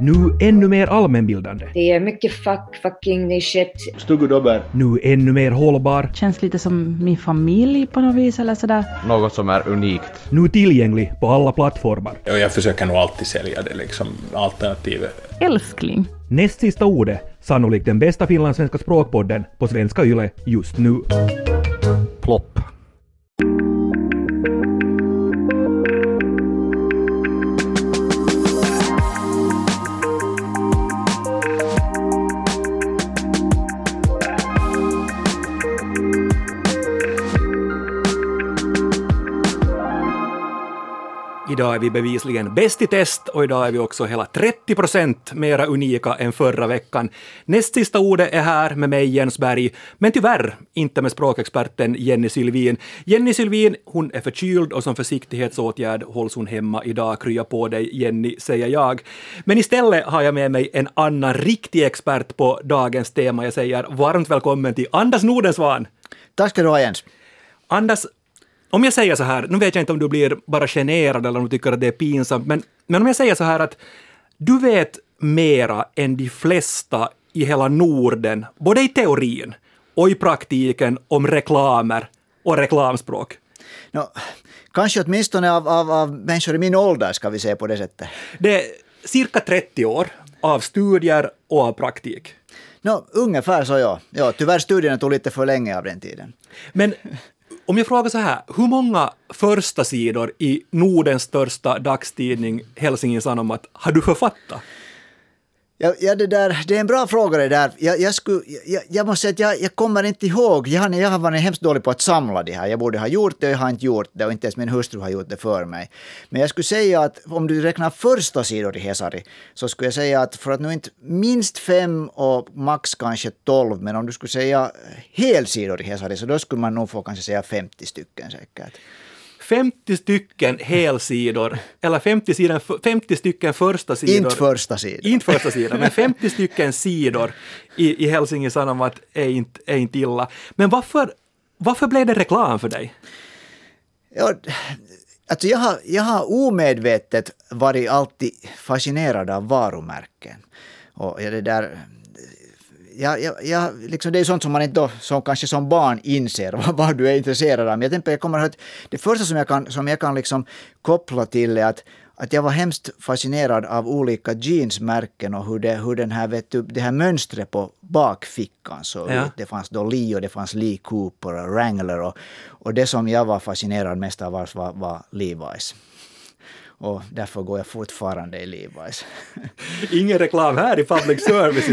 Nu ännu mer allmänbildande. Det är mycket fuck, fucking, är shit. Stugudobber. Nu ännu mer hållbar. Känns lite som min familj på något vis eller sådär. Något som är unikt. Nu tillgänglig på alla plattformar. Och jag försöker nog alltid sälja det liksom, alternativet. Älskling. Näst sista ordet, sannolikt den bästa finlandssvenska språkpodden på svenska yle just nu. Plopp. Idag är vi bevisligen bäst i test och idag är vi också hela 30 procent mera unika än förra veckan. Näst sista ordet är här med mig Jens Berg, men tyvärr inte med språkexperten Jenny Sylvin. Jenny Sylvin, hon är förkyld och som försiktighetsåtgärd hålls hon hemma idag. Krya på dig Jenny, säger jag. Men istället har jag med mig en annan riktig expert på dagens tema. Jag säger varmt välkommen till Anders Nordensvan. Tack ska du ha Jens. Anders, om jag säger så här, nu vet jag inte om du blir bara generad eller om du tycker att det är pinsamt, men, men om jag säger så här att du vet mera än de flesta i hela Norden, både i teorin och i praktiken, om reklamer och reklamspråk. No, kanske åtminstone av, av, av människor i min ålder, ska vi säga på det sättet. Det är cirka 30 år av studier och av praktik. No, ungefär så ja. ja. Tyvärr studierna tog lite för länge av den tiden. Men om jag frågar så här, hur många första sidor i Nordens största dagstidning Helsingin Sanomat har du författat? Ja, ja, det, där, det är en bra fråga det där. Jag, jag, skulle, jag, jag måste säga att jag, jag kommer inte ihåg. Jag har, jag har varit hemskt dålig på att samla det här. Jag borde ha gjort det och jag har inte gjort det och inte ens min hustru har gjort det för mig. Men jag skulle säga att om du räknar första sidor i Hesari så skulle jag säga att för att nu inte minst fem och max kanske tolv, men om du skulle säga helsidor i Hesari så då skulle man nog få kanske säga 50 stycken säkert. 50 stycken helsidor, eller 50, sidan, 50 stycken första sidor. Inte första sidor. Inte första sidor, men 50 stycken sidor i, i Helsingin Sanomat är inte, är inte illa. Men varför, varför blev det reklam för dig? Ja, alltså jag, har, jag har omedvetet varit alltid fascinerad av varumärken. Och det där ja, ja, ja, liksom det är sånt som man inte då, som kanske som barn inser vad, vad du är intresserad av. Men jag, tänker, jag kommer att det första som jag kan, som jag kan liksom koppla till är att att jag var hemskt fascinerad av olika jeansmärken och hur, det, hur den här, vet du, det här mönstret på bakfickan såg ja. Det fanns då Lee och det fanns Lee Cooper och Wrangler och, och det som jag var fascinerad mest av var, var Levi's och därför går jag fortfarande i Levi's. Ingen reklam här i public service.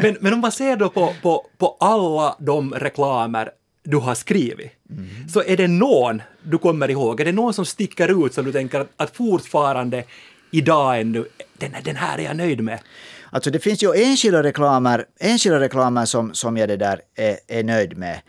men, men om man ser då på, på, på alla de reklamer du har skrivit, mm. så är det någon du kommer ihåg? Är det någon som sticker ut som du tänker att, att fortfarande idag ännu, den, den här är jag nöjd med? Alltså det finns ju enskilda reklamer, enskilda reklamer som, som jag det där är, är nöjd med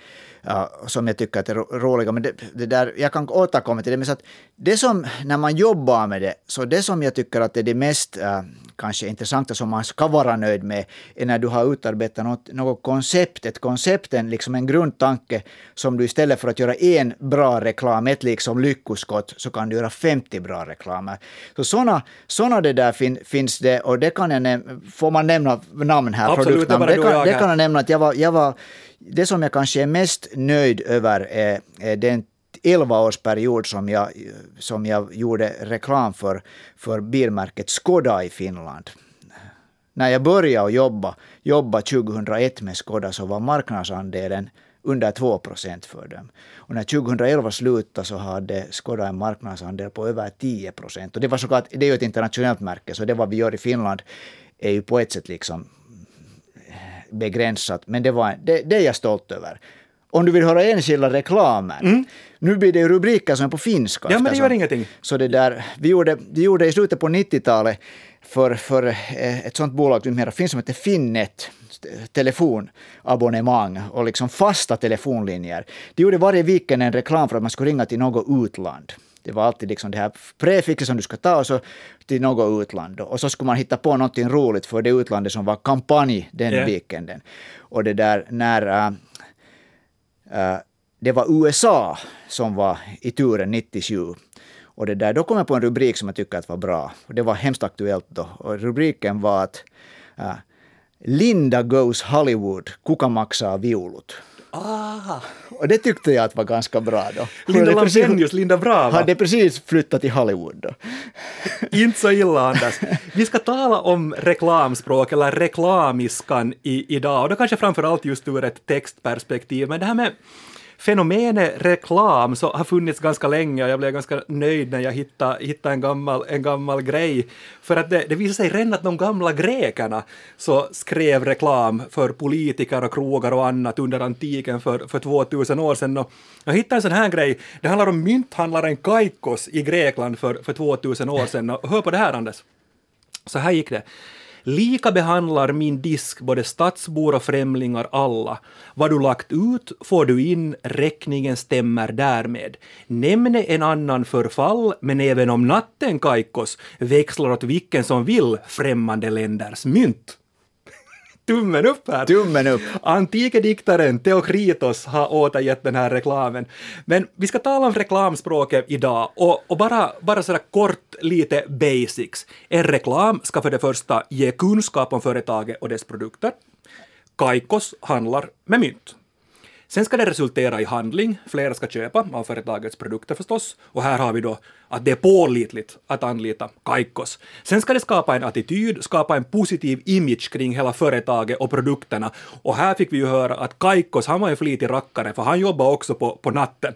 ja, som jag tycker att är roliga. Men det, det, där, jag kan återkomma till det. Men så att det som, när man jobbar med det, så det som jag tycker att är det mest äh, kanske intressanta som man ska vara nöjd med, är när du har utarbetat något, något koncept, ett koncept, en, liksom en grundtanke, som du istället för att göra en bra reklam, ett liksom lyckoskott, så kan du göra 50 bra reklamer. Så sådana såna det där fin, finns det, och det kan jag nämna, får man nämna namn här? Absolut, det, det, kan, det kan jag nämna att jag var, jag var det som jag kanske är mest nöjd över är, är den 11-årsperiod som jag, som jag gjorde reklam för, för bilmärket Skoda i Finland. När jag började jobba, jobba 2001 med Skoda så var marknadsandelen under 2 procent för dem. Och när 2011 slutade så hade Skoda en marknadsandel på över 10 procent. Och det var såklart, det är ju ett internationellt märke, så det vad vi gör i Finland är ju på ett sätt liksom begränsat, men det, var, det, det är jag stolt över. Om du vill höra enskilda reklamer. Mm. Nu blir det rubriker som är på finska. Ja, men det gör ingenting. Så det där, vi, gjorde, vi gjorde i slutet på 90-talet för, för eh, ett sånt bolag numera finns som heter Finnet telefonabonnemang och liksom fasta telefonlinjer. De gjorde varje weekend en reklam för att man skulle ringa till något utland. Det var alltid liksom det här prefixet som du ska ta och så till något utland. Och så skulle man hitta på någonting roligt för det utlandet som var kampanj den yeah. weekenden. Och det där när äh, Eh, det var USA som var i turen 97. Och det där, då kom jag på en rubrik som jag tycker att var bra. Och det var hemskt aktuellt då. Och rubriken var att eh, Linda goes Hollywood, kuka maksaa viulut. Ah, Och det tyckte jag att var ganska bra då. Linda Lampenius, Linda Brava. hade precis flyttat till Hollywood då. Inte så illa, Anders. Vi ska tala om reklamspråk, eller reklamiskan, i, idag. Och då kanske framför allt just ur ett textperspektiv. Men det här med fenomenet reklam så har funnits ganska länge och jag blev ganska nöjd när jag hittade, hittade en, gammal, en gammal grej. För att det, det visade sig redan att de gamla grekerna så skrev reklam för politiker och krogar och annat under antiken för, för 2000 år sedan. Och jag hittade en sån här grej. Det handlar om mynthandlaren Kaikos i Grekland för, för 2000 år sedan. Och hör på det här, Anders. Så här gick det. Lika behandlar min disk både stadsbor och främlingar alla. Vad du lagt ut får du in, räkningen stämmer därmed. Nämne en annan förfall, men även om natten Kaikos växlar åt vilken som vill främmande länders mynt. Tummen upp här! Tummen upp. Antike diktaren Theokritos har återgett den här reklamen. Men vi ska tala om reklamspråket idag och, och bara, bara sådär kort lite basics. En reklam ska för det första ge kunskap om företaget och dess produkter. Kaikos handlar med mynt. Sen ska det resultera i handling, flera ska köpa av företagets produkter förstås, och här har vi då att det är pålitligt att anlita Kaikos. Sen ska det skapa en attityd, skapa en positiv image kring hela företaget och produkterna, och här fick vi ju höra att Kaikos, han var en flitig rackare, för han jobbar också på, på natten.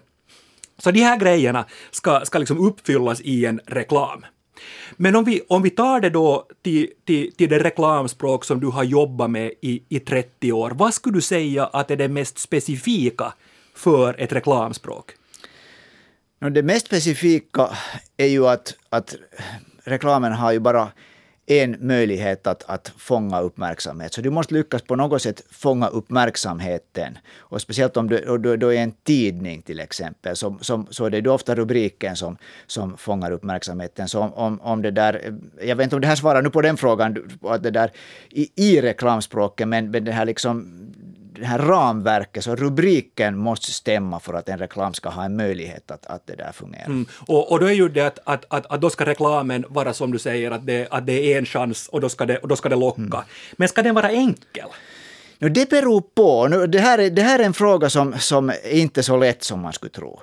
Så de här grejerna ska, ska liksom uppfyllas i en reklam. Men om vi, om vi tar det då till, till, till det reklamspråk som du har jobbat med i, i 30 år, vad skulle du säga att är det mest specifika för ett reklamspråk? Det mest specifika är ju att, att reklamen har ju bara en möjlighet att, att fånga uppmärksamhet. Så du måste lyckas på något sätt fånga uppmärksamheten. Och speciellt om du, du, du är en tidning till exempel, så, som, så är det ofta rubriken som, som fångar uppmärksamheten. Så om, om, om det där, jag vet inte om det här svarar nu på den frågan, att det där i, i reklamspråket, men, men det här liksom det här ramverket, så rubriken måste stämma för att en reklam ska ha en möjlighet att, att det där fungerar. Mm. Och, och då är ju det att, att, att, att då ska reklamen vara som du säger, att det, att det är en chans och då ska det, och då ska det locka. Men ska den vara enkel? Nu, det beror på. Nu, det, här är, det här är en fråga som, som är inte så lätt som man skulle tro.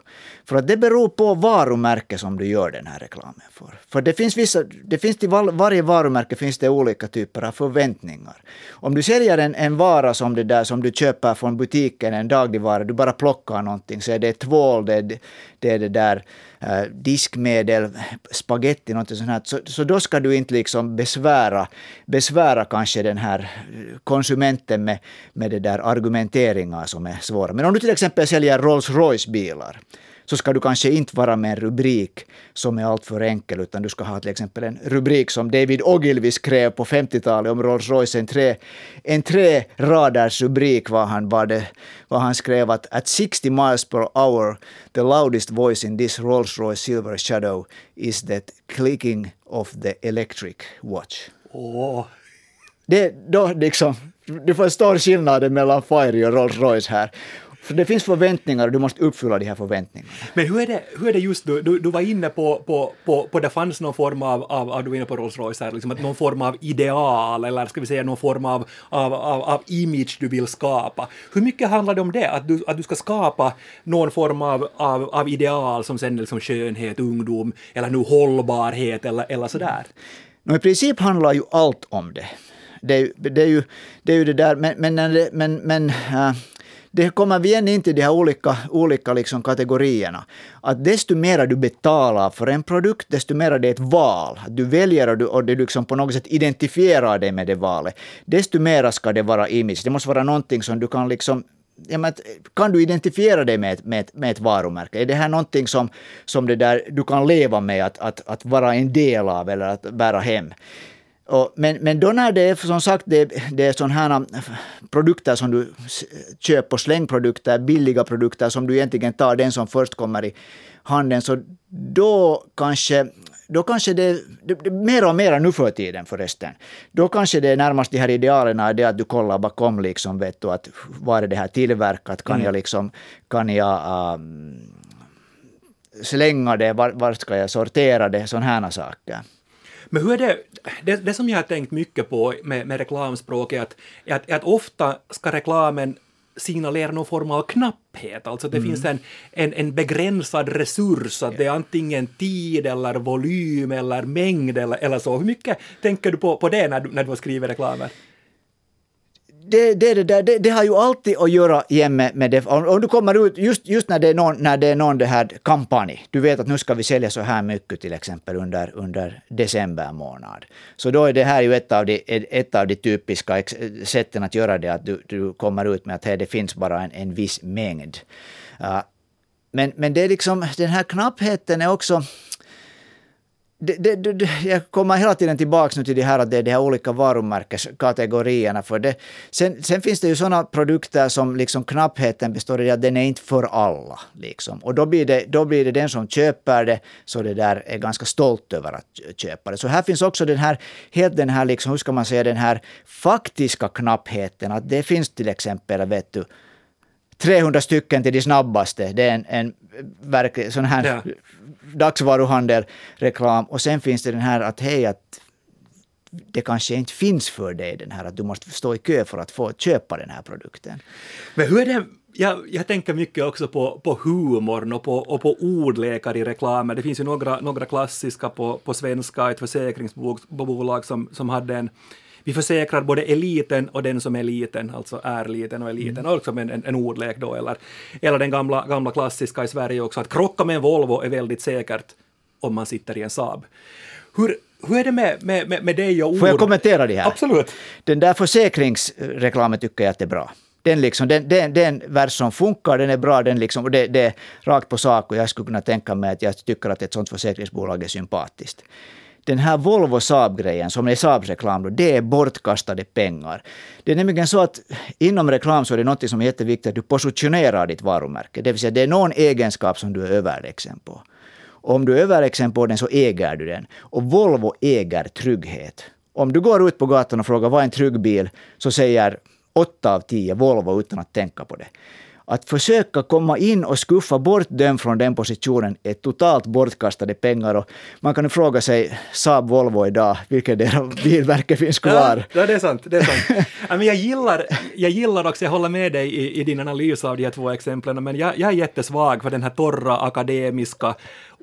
För att det beror på varumärke som du gör den här reklamen för. För det finns vissa, det finns till var, varje varumärke finns det olika typer av förväntningar. Om du säljer en, en vara som det där som du köper från butiken, en dagligvara, du bara plockar någonting, så är det tvål, det, är- det är det där eh, diskmedel, spaghetti, något sånt här. Så, så då ska du inte liksom besvära, besvära kanske den här eh, konsumenten med, med det där argumenteringar som är svåra. Men om du till exempel säljer Rolls Royce-bilar, så ska du kanske inte vara med en rubrik som är alltför enkel, utan du ska ha till exempel en rubrik som David Ogilvy skrev på 50-talet om Rolls Royce, en tre, en tre raders rubrik var han, var det, var han skrev att at 60 miles per hour the loudest voice in this Rolls Royce Silver Shadow is that clicking of the electric watch. Åh, Det, då liksom, du förstår skillnaden mellan Fiery och Rolls Royce här. För det finns förväntningar och du måste uppfylla de här förväntningarna. Men hur är det, hur är det just du, du, du var inne på, på, på, på det fanns någon form av, av, av du var inne på Rolls Royce här, liksom att någon form av ideal eller ska vi säga någon form av, av, av, av image du vill skapa. Hur mycket handlar det om det? Att du, att du ska skapa någon form av, av, av ideal som sen är liksom skönhet, ungdom eller nu hållbarhet eller, eller sådär? Nå, I princip handlar ju allt om det. Det det är, ju, det är ju det där, men, men, men, men äh, det kommer vi igen in till de här olika, olika liksom kategorierna. Att desto mer du betalar för en produkt, desto mer det är ett val. Du väljer och du, och du liksom på något sätt identifierar dig med det valet. Desto mer ska det vara image. Det måste vara någonting som du kan liksom Ja, men, kan du identifiera dig med, ett- med, med ett varumärke? Är det här någonting som, som det där, du kan leva med att, att, att vara en del av eller att bära hem? Och, men, men då när det är som sagt det, det är sådana här produkter som du köper, slängprodukter, billiga produkter som du egentligen tar den som först kommer i handen, så då kanske då kanske det, det, det mer och mer nu för tiden förresten, då kanske det är närmast de här idealerna, det att du kollar bakom liksom, vet du, att var är det här tillverkat, kan jag liksom, kan jag um, slänga det, var, var ska jag sortera det, sådana här saker. Men hur är det, det, det som jag har tänkt mycket på med, med reklamspråk är att, är att, är att ofta ska reklamen signalera någon form av knapphet, alltså det finns en, en, en begränsad resurs, att det är antingen tid eller volym eller mängd eller, eller så. Hur mycket tänker du på, på det när du, när du har skrivit reklamer? Det, det, det, det, det har ju alltid att göra igen med, med det. Om, om du kommer ut, just, just när det är någon, när det är någon det här kampanj, du vet att nu ska vi sälja så här mycket till exempel under, under december månad. Så då är det här ju ett av de, ett av de typiska ex, sätten att göra det, att du, du kommer ut med att här, det finns bara en, en viss mängd. Uh, men, men det är liksom, den här knappheten är också det, det, det, jag kommer hela tiden tillbaka till det här att det är de här olika varumärkeskategorierna. För det. Sen, sen finns det ju sådana produkter som liksom knappheten består i att den är inte för alla. Liksom. Och då blir, det, då blir det den som köper det, så det där är ganska stolt över att köpa det. Så här finns också den här, helt den här, liksom, hur ska man säga, den här faktiska knappheten. Att det finns till exempel, vet du, 300 stycken till de snabbaste. Det är en, en verklig sån här ja. dagsvaruhandel, reklam. Och sen finns det den här att hej, att det kanske inte finns för dig den här att du måste stå i kö för att få köpa den här produkten. Men hur är det jag, jag tänker mycket också på, på humorn och på, och på ordlekar i reklamer. Det finns ju några, några klassiska på, på svenska, ett försäkringsbolag som, som hade en vi försäkrar både eliten och den som är liten, alltså är liten och är liten, mm. och en, en, en ordlek då, eller, eller den gamla, gamla klassiska i Sverige också, att krocka med en Volvo är väldigt säkert om man sitter i en Saab. Hur, hur är det med, med, med, med dig och ord? Får jag kommentera det här? Absolut. Den där försäkringsreklamen tycker jag att det är bra. Den, liksom, den, den, den vers som funkar, den är bra, den liksom, och det, det är rakt på sak och jag skulle kunna tänka mig att jag tycker att ett sånt försäkringsbolag är sympatiskt den här Volvo Saab-grejen, som är Saabs reklam, det är bortkastade pengar. Det är nämligen så att inom reklam så är det något som är jätteviktigt, att du positionerar ditt varumärke. Det vill säga det är någon egenskap som du är överlägsen på. Och om du är överlägsen på den så äger du den. Och Volvo äger trygghet. Om du går ut på gatan och frågar vad är en trygg bil, så säger åtta av tio Volvo utan att tänka på det. Att försöka komma in och skuffa bort dem från den positionen är totalt bortkastade pengar. Och man kan ju fråga sig, Saab Volvo idag, vilket deras bilmärke finns kvar? Ja, det är sant. Det är sant. men jag, gillar, jag gillar också, jag håller med dig i, i din analys av de här två exemplen, men jag, jag är jättesvag för den här torra akademiska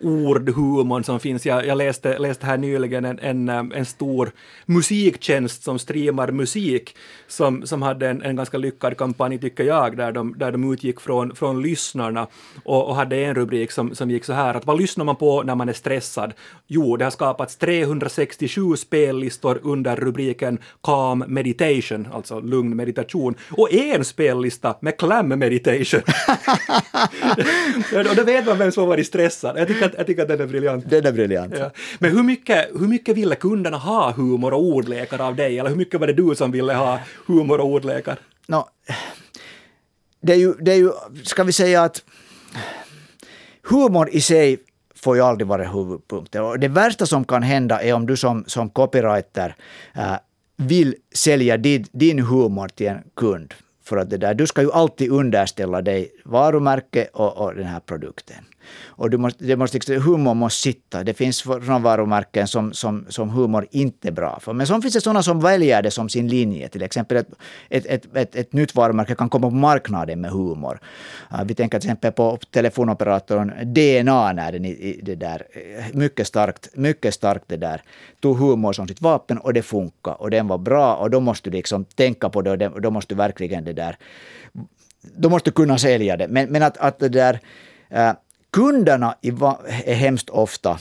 ordhumorn som finns. Jag, jag läste, läste här nyligen en, en, en stor musiktjänst som streamar musik som, som hade en, en ganska lyckad kampanj, tycker jag, där de, där de utgick från, från lyssnarna och, och hade en rubrik som, som gick så här att vad lyssnar man på när man är stressad? Jo, det har skapats 367 spellistor under rubriken Calm Meditation, alltså lugn meditation, och en spellista med Clam Meditation. och då vet man vem som har varit stressad. Jag tycker att, jag tycker att den är briljant. Den är briljant. Ja. Men hur mycket, hur mycket ville kunderna ha humor och ordlekar av dig? Eller hur mycket var det du som ville ha humor och ordlekar? No, det, är ju, det är ju, ska vi säga att humor i sig får ju aldrig vara huvudpunkten. Och det värsta som kan hända är om du som, som copywriter äh, vill sälja din, din humor till en kund. För att det där, du ska ju alltid underställa dig varumärke och, och den här produkten. Och du måste, det måste, liksom, humor måste sitta. Det finns från varumärken som, som, som humor inte är bra för. Men så finns det sådana som väljer det som sin linje. Till exempel ett, ett, ett, ett, ett nytt varumärke kan komma på marknaden med humor. vi tänker till exempel på telefonoperatorn DNA när den i, det där, eh, mycket starkt, mycket starkt det där, tog humor som sitt vapen och det funkar och den var bra och då måste du liksom tänka på det och då måste du verkligen det där, då måste du kunna sälja det. Men, men att, att det där äh, kunderna är hemskt ofta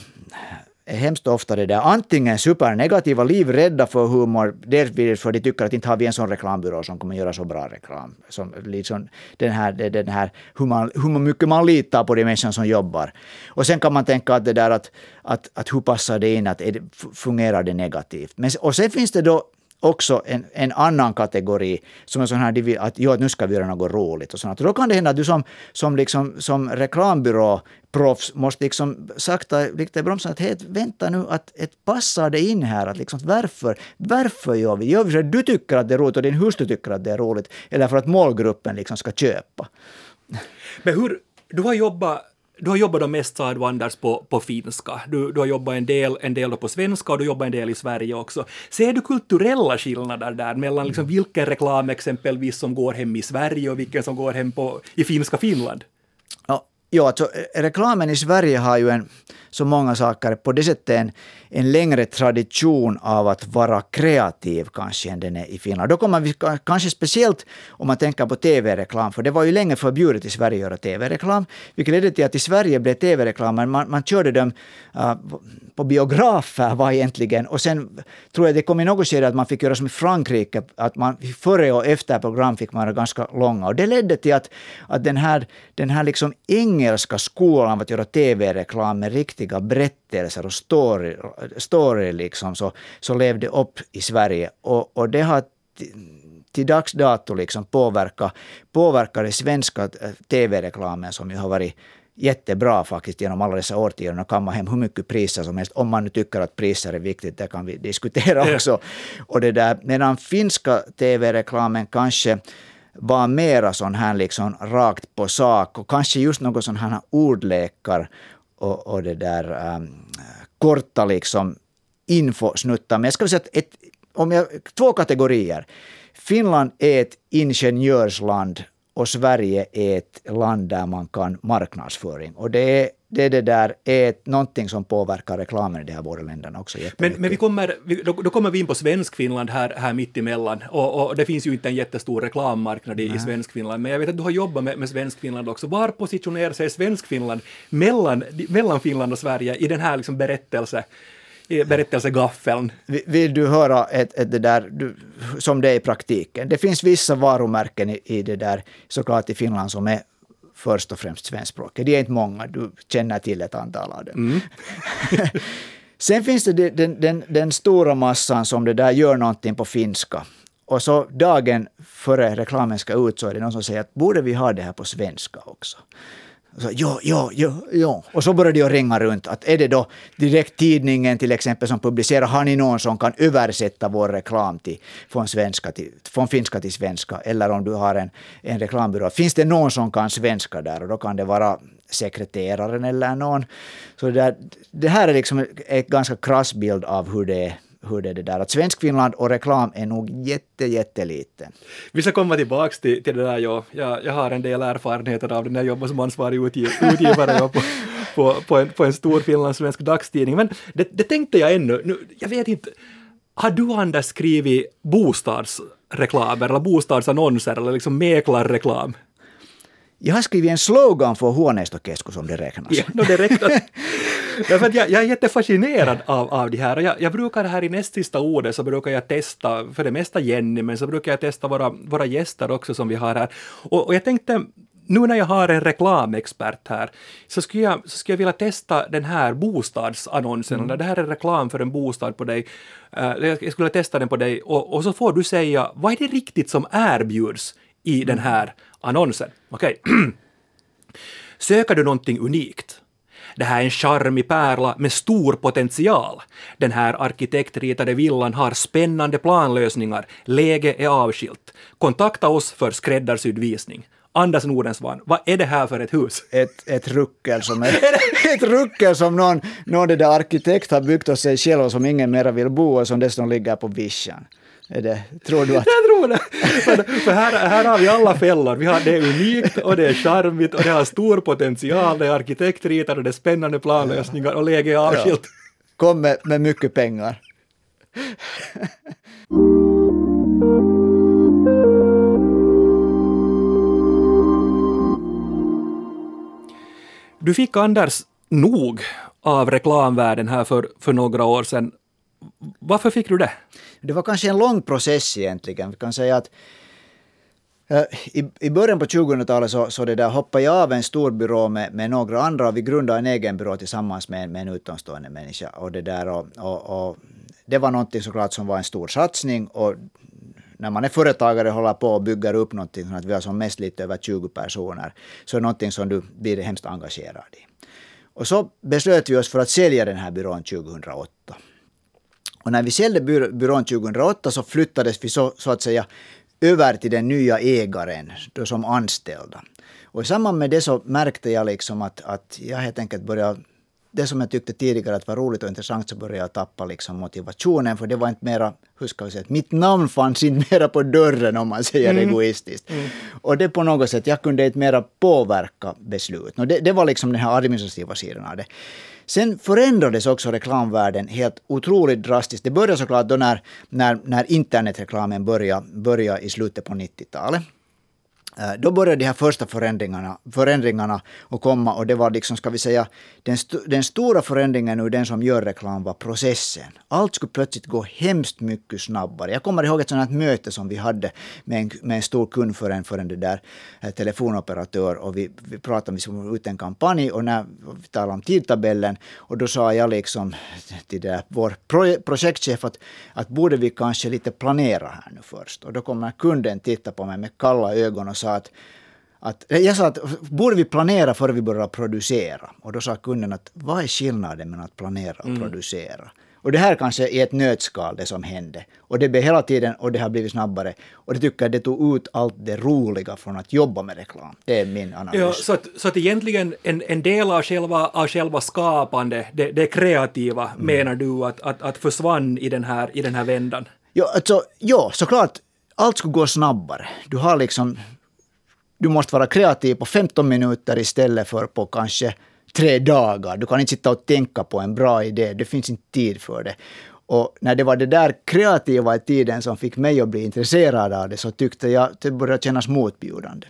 är hemskt ofta det där antingen supernegativa, livrädda för humor, dels för att de tycker att inte har vi en sån reklambyrå som kommer göra så bra reklam. Som liksom den här, den här, hur, man, hur mycket man litar på de människor som jobbar. Och sen kan man tänka att det där att, att, att hur passar det in, att det, fungerar det negativt. Men, och sen finns det då också en, en annan kategori som är sån här att jo, att nu ska vi göra något roligt och sånt. då kan det hända att du som, som, liksom, som reklambyråproffs måste liksom sakta lite bromsa att hey, vänta nu, att att passar det in här? Att liksom, varför, varför gör vi? Gör vi så att du tycker att det är roligt och din hustru tycker att det är roligt? Eller för att målgruppen liksom ska köpa? Men hur, du har jobbat du har jobbat mest, sa du Anders, på, på finska. Du, du har jobbat en del, en del på svenska och du jobbar en del i Sverige också. Ser du kulturella skillnader där mellan liksom vilken reklam exempelvis som går hem i Sverige och vilken som går hem på, i finska Finland? Ja, alltså, reklamen i Sverige har ju en, så många saker, på det sättet en, en längre tradition av att vara kreativ kanske än den är i Finland. Då kommer vi kanske speciellt om man tänker på tv-reklam, för det var ju länge förbjudet i Sverige att göra tv-reklam, vilket ledde till att i Sverige blev tv-reklamen, man, man körde dem uh, på biografer var egentligen, och sen tror jag det kom i något skede att man fick göra som i Frankrike, att man före och efter program fick man ganska långa. Och det ledde till att, att den här, den här liksom engelska skolan att göra tv-reklam med riktiga berättelser och story, story liksom, så, så levde upp i Sverige. Och, och det har till dags dato liksom påverkat, påverkat den svenska eh, tv-reklamen som ju har varit jättebra faktiskt genom alla dessa årtionden och kamma hem hur mycket priser som helst. Om man nu tycker att priser är viktigt, det kan vi diskutera också. Och det där, medan finska tv-reklamen kanske vara mera sån här liksom rakt på sak och kanske just något sån här ordlekar och, och det där um, korta liksom infosnuttar. Men jag skulle säga att ett, om jag, två kategorier. Finland är ett ingenjörsland och Sverige är ett land där man kan marknadsföring. Och det är det, det där är någonting som påverkar reklamen i de här båda länderna också. Men, men vi kommer, då, då, kommer vi in på Svenskfinland här, här mitt emellan. Och, och det finns ju inte en jättestor reklammarknad i, i Svenskfinland, men jag vet att du har jobbat med, med Svenskfinland också. Var positionerar sig Svenskfinland mellan, mellan Finland och Sverige i den här liksom berättelse berättelsegaffeln. Vill du höra ett, ett det där, du, som det är i praktiken? Det finns vissa varumärken i, i det där, såklart i Finland, som är först och främst svenskspråkiga. Det är inte många, du känner till ett antal av dem. Mm. Sen finns det den, den, den, stora massan som det där gör någonting på finska. Och så dagen före reklamen ska ut så är det någon som säger att borde vi ha det här på svenska också? Så, ja, ja, ja, ja. Och så började jag ringa runt. Att är det då direkttidningen till exempel som publicerar, har ni någon som kan översätta vår reklam till, från, svenska till, från finska till svenska? Eller om du har en, en reklambyrå, finns det någon som kan svenska där? Och då kan det vara sekreteraren eller någon. Så det, där, det här är liksom en ganska krass bild av hur det är hur det är det där. Att Svenskfinland och reklam är nog jätte, jätteliten. Vi ska komma tillbaka till, till det där. Jag, jag, jag har en del erfarenheter av det när jag jobbade som ansvarig utgiv, utgivare på, på, på, en, på en stor finlandssvensk dagstidning. Men det, det tänkte jag ännu. Nu, jag vet inte, har du Anders skrivit bostadsreklam eller bostadsannonser eller liksom mäklarreklam? Jag har skrivit en slogan för Huoneistokeskus om det räknas. Ja, no, det räknas. Därför att jag, jag är jättefascinerad av, av de här. Och jag, jag brukar här i näst sista ordet så brukar jag testa, för det mesta Jenny, men så brukar jag testa våra, våra gäster också som vi har här. Och, och jag tänkte, nu när jag har en reklamexpert här, så skulle jag, så skulle jag vilja testa den här bostadsannonsen. Mm. Det här är reklam för en bostad på dig. Uh, jag skulle testa den på dig och, och så får du säga, vad är det riktigt som erbjuds i den här annonsen? Okej. Okay. Söker du någonting unikt? Det här är en charmig pärla med stor potential. Den här arkitektritade villan har spännande planlösningar. Läge är avskilt. Kontakta oss för skräddarsydd visning. Anders Nordensvan, vad är det här för ett hus? Ett, ett ruckel som, är, ett ruckel som någon, någon där arkitekt har byggt åt sig själv och som ingen mera vill bo och som dessutom ligger på vischan. Är det, tror du att... Jag tror det! För, för här, här har vi alla fällor. Vi har, det är unikt och det är charmigt och det har stor potential, det är arkitektritade och det är spännande planlösningar och läge är avskilt. Ja. Kom med, med mycket pengar. Du fick Anders nog av reklamvärlden här för, för några år sedan. Varför fick du det? Det var kanske en lång process egentligen. Vi kan säga att eh, i, I början på 2000-talet så, så det där hoppade jag av en stor byrå med, med några andra och vi grundade en egen byrå tillsammans med, med en utomstående människa. Och det, där och, och, och det var någonting såklart som var en stor satsning och när man är företagare och håller på och bygger upp någonting, så att vi har som mest lite över 20 personer, så är det någonting som du blir hemskt engagerad i. Och så beslöt vi oss för att sälja den här byrån 2008. Och när vi sålde byrån 2008 så flyttades vi så, så att säga över till den nya ägaren då som anställda. Och i samband med det så märkte jag liksom att, att jag helt enkelt började det som jag tyckte tidigare att var roligt och intressant så började jag tappa liksom motivationen för det var inte mera, hur ska vi säga, mitt namn fanns inte mera på dörren om man säger mm. egoistiskt. Mm. Och det på något sätt, jag kunde inte mera påverka beslut. Och det, det var liksom den här administrativa sidan av det. Sen förändrades också reklamvärlden helt otroligt drastiskt. Det började såklart då när, när, när internetreklamen började, började i slutet på 90-talet. Eh, då började de här första förändringarna, förändringarna att komma och det var liksom, ska vi säga, den, st den stora förändringen ur den som gör reklam var processen. Allt skulle plötsligt gå hemskt mycket snabbare. Jag kommer ihåg ett sådant möte som vi hade med en, med en stor kund för en, för en det där, eh, telefonoperatör och vi, vi pratade om vi skulle ut en kampanj och när vi talade om tidtabellen och då sa jag liksom till det, vår pro projektchef att, att borde vi kanske lite planera här nu först. Och då kommer kunden titta på mig med kalla ögon och sa att att, jag sa att borde vi planera före vi börjar producera? Och då sa kunden att vad är skillnaden mellan att planera och mm. producera? Och det här kanske är ett nötskal det som hände. Och det blev hela tiden och det har blivit snabbare. Och det tycker jag det tog ut allt det roliga från att jobba med reklam. Det är min analys. Ja, så, att, så att egentligen en, en del av själva, av själva skapande, det, det kreativa, mm. menar du att, att, att försvann i den här, i den här vändan? Ja, alltså, ja, såklart. Allt skulle gå snabbare. Du har liksom du måste vara kreativ på 15 minuter istället för på kanske tre dagar. Du kan inte sitta och tänka på en bra idé, det finns inte tid för det. Och när det var det där kreativa i tiden som fick mig att bli intresserad av det så tyckte jag att det började kännas motbjudande.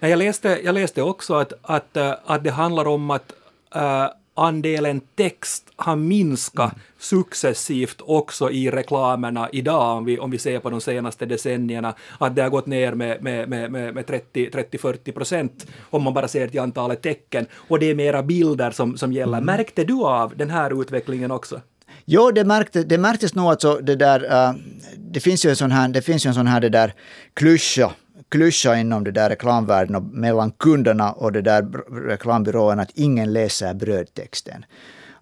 Jag läste, jag läste också att, att, eh, att det handlar om att uh, andelen text har minskat successivt också i reklamerna idag, om vi, om vi ser på de senaste decennierna, att det har gått ner med, med, med, med 30-40 procent om man bara ser till antalet tecken, och det är mera bilder som, som gäller. Mm. Märkte du av den här utvecklingen också? Jo, det, märkte, det märktes nog alltså det där, uh, det finns ju en sån här, det finns ju en sån här det där klyscha klyscha inom det där reklamvärlden och mellan kunderna och det där reklambyrån att ingen läser brödtexten.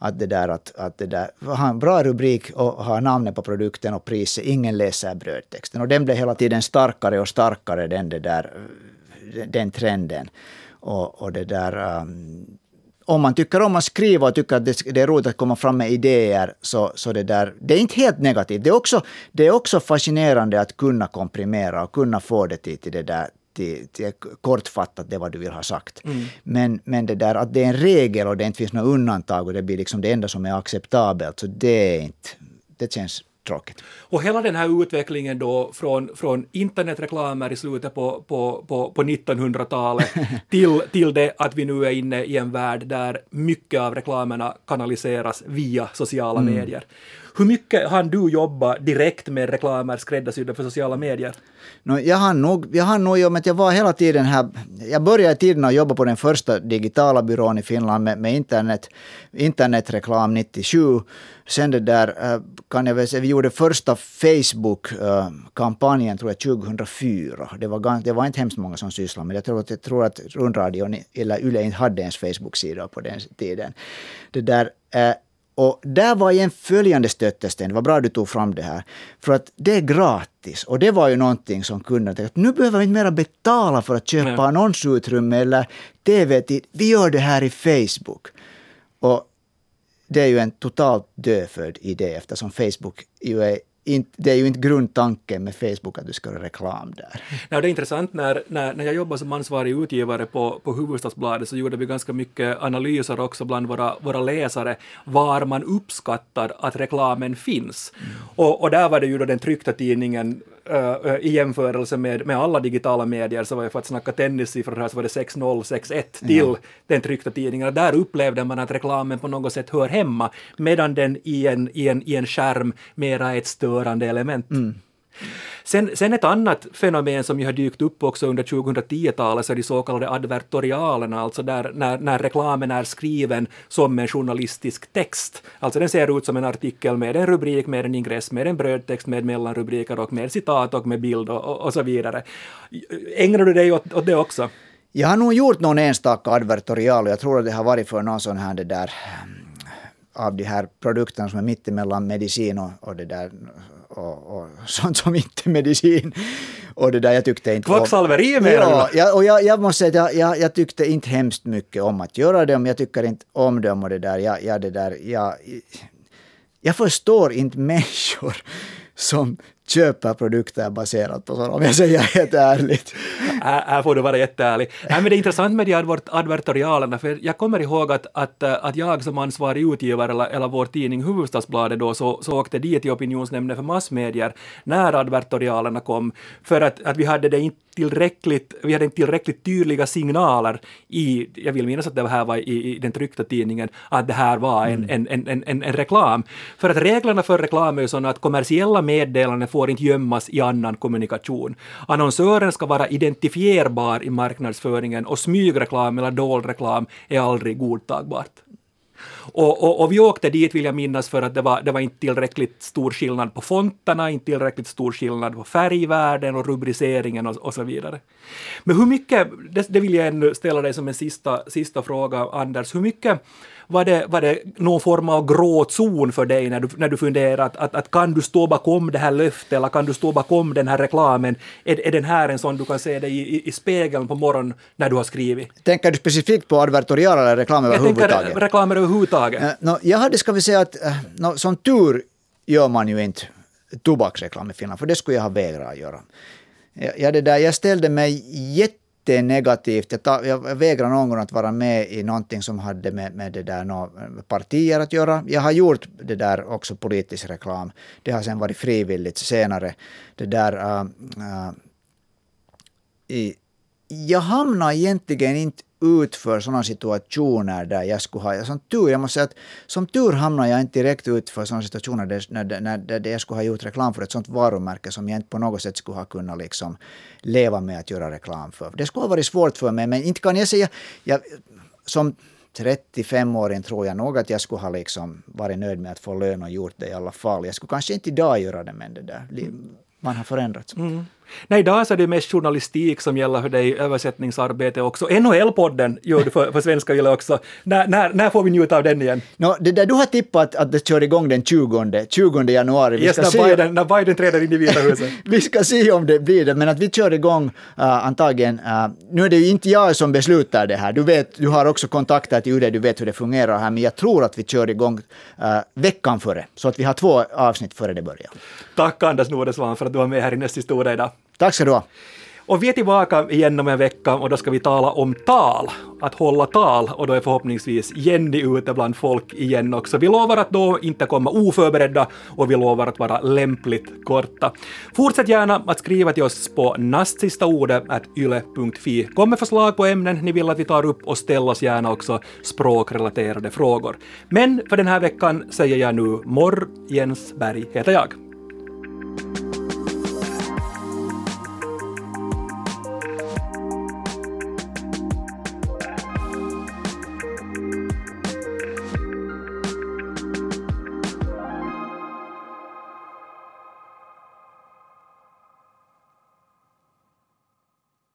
Att det där att, att det där, ha en bra rubrik och ha namnet på produkten och priset, ingen läser brödtexten. Och den blev hela tiden starkare och starkare, den, det där, den trenden. Och, och det där, um, om man tycker om att skriva och tycker att det, är roligt att komma fram med idéer, så, så det där, det är inte helt negativt. Det är också, det är också fascinerande att kunna komprimera och kunna få det till, till det där till, till kortfattat det vad du vill ha sagt. Mm. Men, men det där att det är en regel och det inte finns något undantag och det blir liksom det enda som är acceptabelt, så det är inte, det känns tråkigt. Och hela den här utvecklingen då från, från internetreklamer i slutet på, på, på, på 1900-talet till, till det att vi nu är inne i en värld där mycket av reklamerna kanaliseras via sociala mm. medier. Hur mycket har du jobbat direkt med reklamer skräddarsydda för sociala medier? No, jag har nog, jag har nog jobbat, jag var hela tiden här, jag började tiden att jobba på den första digitala byrån i Finland med, med internet, internetreklam 97. Sen det där, eh, kan jag väl säga, vi gjorde första Facebook-kampanjen tror jag 2004. Det var, det var inte hemskt många som sysslade med det. Jag tror att, jag tror att rundradion eller Yle inte hade ens Facebook-sida på den tiden. Det där, eh, och där var en följande stötesten, det var bra att du tog fram det här, för att det är gratis. Och det var ju någonting som kunderna tänkte, nu behöver vi inte mera betala för att köpa Nej. annonsutrymme eller tv-tid, vi gör det här i Facebook. Och det är ju en totalt dödfödd idé eftersom Facebook ju är inte, det är ju inte grundtanken med Facebook att du ska göra reklam där. Ja, det är intressant, när, när, när jag jobbade som ansvarig utgivare på, på Hufvudstadsbladet så gjorde vi ganska mycket analyser också bland våra, våra läsare var man uppskattar att reklamen finns. Mm. Och, och där var det ju då den tryckta tidningen uh, i jämförelse med, med alla digitala medier så var det för att snacka tennissiffror här så var det 6-0, 6-1 till ja. den tryckta tidningen. Där upplevde man att reklamen på något sätt hör hemma medan den i en, i en, i en skärm mera är ett störande element. Mm. Sen, sen ett annat fenomen som ju har dykt upp också under 2010-talet så är de så kallade advertorialerna, alltså där när, när reklamen är skriven som en journalistisk text. Alltså den ser ut som en artikel med en rubrik, med en ingress, med en brödtext, med mellanrubriker och med citat och med bild och, och, och så vidare. Ägnar du dig åt, åt det också? Jag har nog gjort någon enstaka advertorial och jag tror att det har varit för någon sån här det där mm, av de här produkterna som är mittemellan medicin och, och det där och, och sånt som inte är medicin. Och det där jag tyckte inte Kvacksalveri menar ja, och jag, jag måste säga att jag, jag, jag tyckte inte hemskt mycket om att göra dem. Jag tycker inte om dem och det där. Jag, jag, det där jag, jag förstår inte människor som köper produkter baserat på sådana, om jag säger helt ärligt. Här, här får du vara jätteärlig. Nej, men det är intressant med de advertorialerna, för jag kommer ihåg att, att, eh, att jag som ansvarig utgivare, eller, eller vår tidning Hufvudstadsbladet då, så, så åkte dit till opinionsnämnden för massmedier när advertorialerna kom, för att, att vi hade det inte tillräckligt, vi hade inte tillräckligt tydliga signaler i, jag vill minnas att det här var i, i den tryckta tidningen, att det här var en, en, en, en, en, en reklam. För att reglerna för reklam är sådana att kommersiella meddelanden får inte gömmas i annan kommunikation. Annonsören ska vara identifierbar i marknadsföringen och smygreklam eller dold reklam är aldrig godtagbart. Och, och, och, vi åkte dit, vill jag minnas, för att det var, det var inte tillräckligt stor skillnad på fonterna, inte tillräckligt stor skillnad på färgvärden och rubriceringen och, och så vidare. Men hur mycket, det, det, vill jag ännu ställa dig som en sista, sista fråga, Anders, hur mycket var det, var det någon form av grå zon för dig när du, när du funderar att, att, att, kan du stå bakom det här löftet eller kan du stå bakom den här reklamen? Är, är den här en sån du kan se dig i, i, i spegeln på morgonen när du har skrivit? Tänker du specifikt på advertorial eller reklam överhuvudtaget? Jag tänker reklam överhuvudtaget. Uh, no, jag hade, ska vi säga att, uh, no, som tur gör man ju inte tobaksreklam i Finland, för det skulle jag ha vägrat att göra. Jag, det där, jag ställde mig jätte jättenegativt. Jag, ta, jag vägrar någon gång att vara med i någonting som hade med, med det där no, partier att göra. Jag har gjort det där också politisk reklam. Det har sen varit frivilligt senare. Det där... Uh, uh, i, jag hamnar egentligen inte ut för sådana situationer där jag skulle ha... Som tur, jag måste säga att som tur hamnar jag inte direkt ut för sådana situationer där, när, när, där jag skulle ha gjort reklam för ett sådant varumärke som jag inte på något sätt skulle ha kunnat liksom leva med att göra reklam för. Det skulle ha varit svårt för mig, men inte kan jag säga... Jag, som 35-åring tror jag nog att jag skulle ha liksom varit nöjd med att få lön och gjort det i alla fall. Jag skulle kanske inte idag göra det, men det där, man har förändrats. Mm. Nej, idag så är det mest journalistik som gäller för dig, översättningsarbete också. NHL-podden gör du för, för Svenska Yle också. När, när, när får vi njuta av den igen? No, det där du har tippat att det kör igång den 20, 20 januari. Vi yes, ska när, se, Biden, när Biden träder in i Vita huset. vi ska se om det blir det, men att vi kör igång uh, antagligen. Uh, nu är det ju inte jag som beslutar det här. Du, vet, du har också kontakter till UD, du vet hur det fungerar här, men jag tror att vi kör igång uh, veckan före, så att vi har två avsnitt före det börjar. Tack Anders Nordesvan för att du var med här i Näst historia idag. Tack ska du ha. Och vi är tillbaka igen om en vecka och då ska vi tala om tal, att hålla tal och då är förhoppningsvis Jenny ute bland folk igen också. Vi lovar att då inte komma oförberedda och vi lovar att vara lämpligt korta. Fortsätt gärna att skriva till oss på nastsistaordet.yle.fi. Kom med förslag på ämnen ni vill att vi tar upp och ställ oss gärna också språkrelaterade frågor. Men för den här veckan säger jag nu morr Jens Berg heter jag.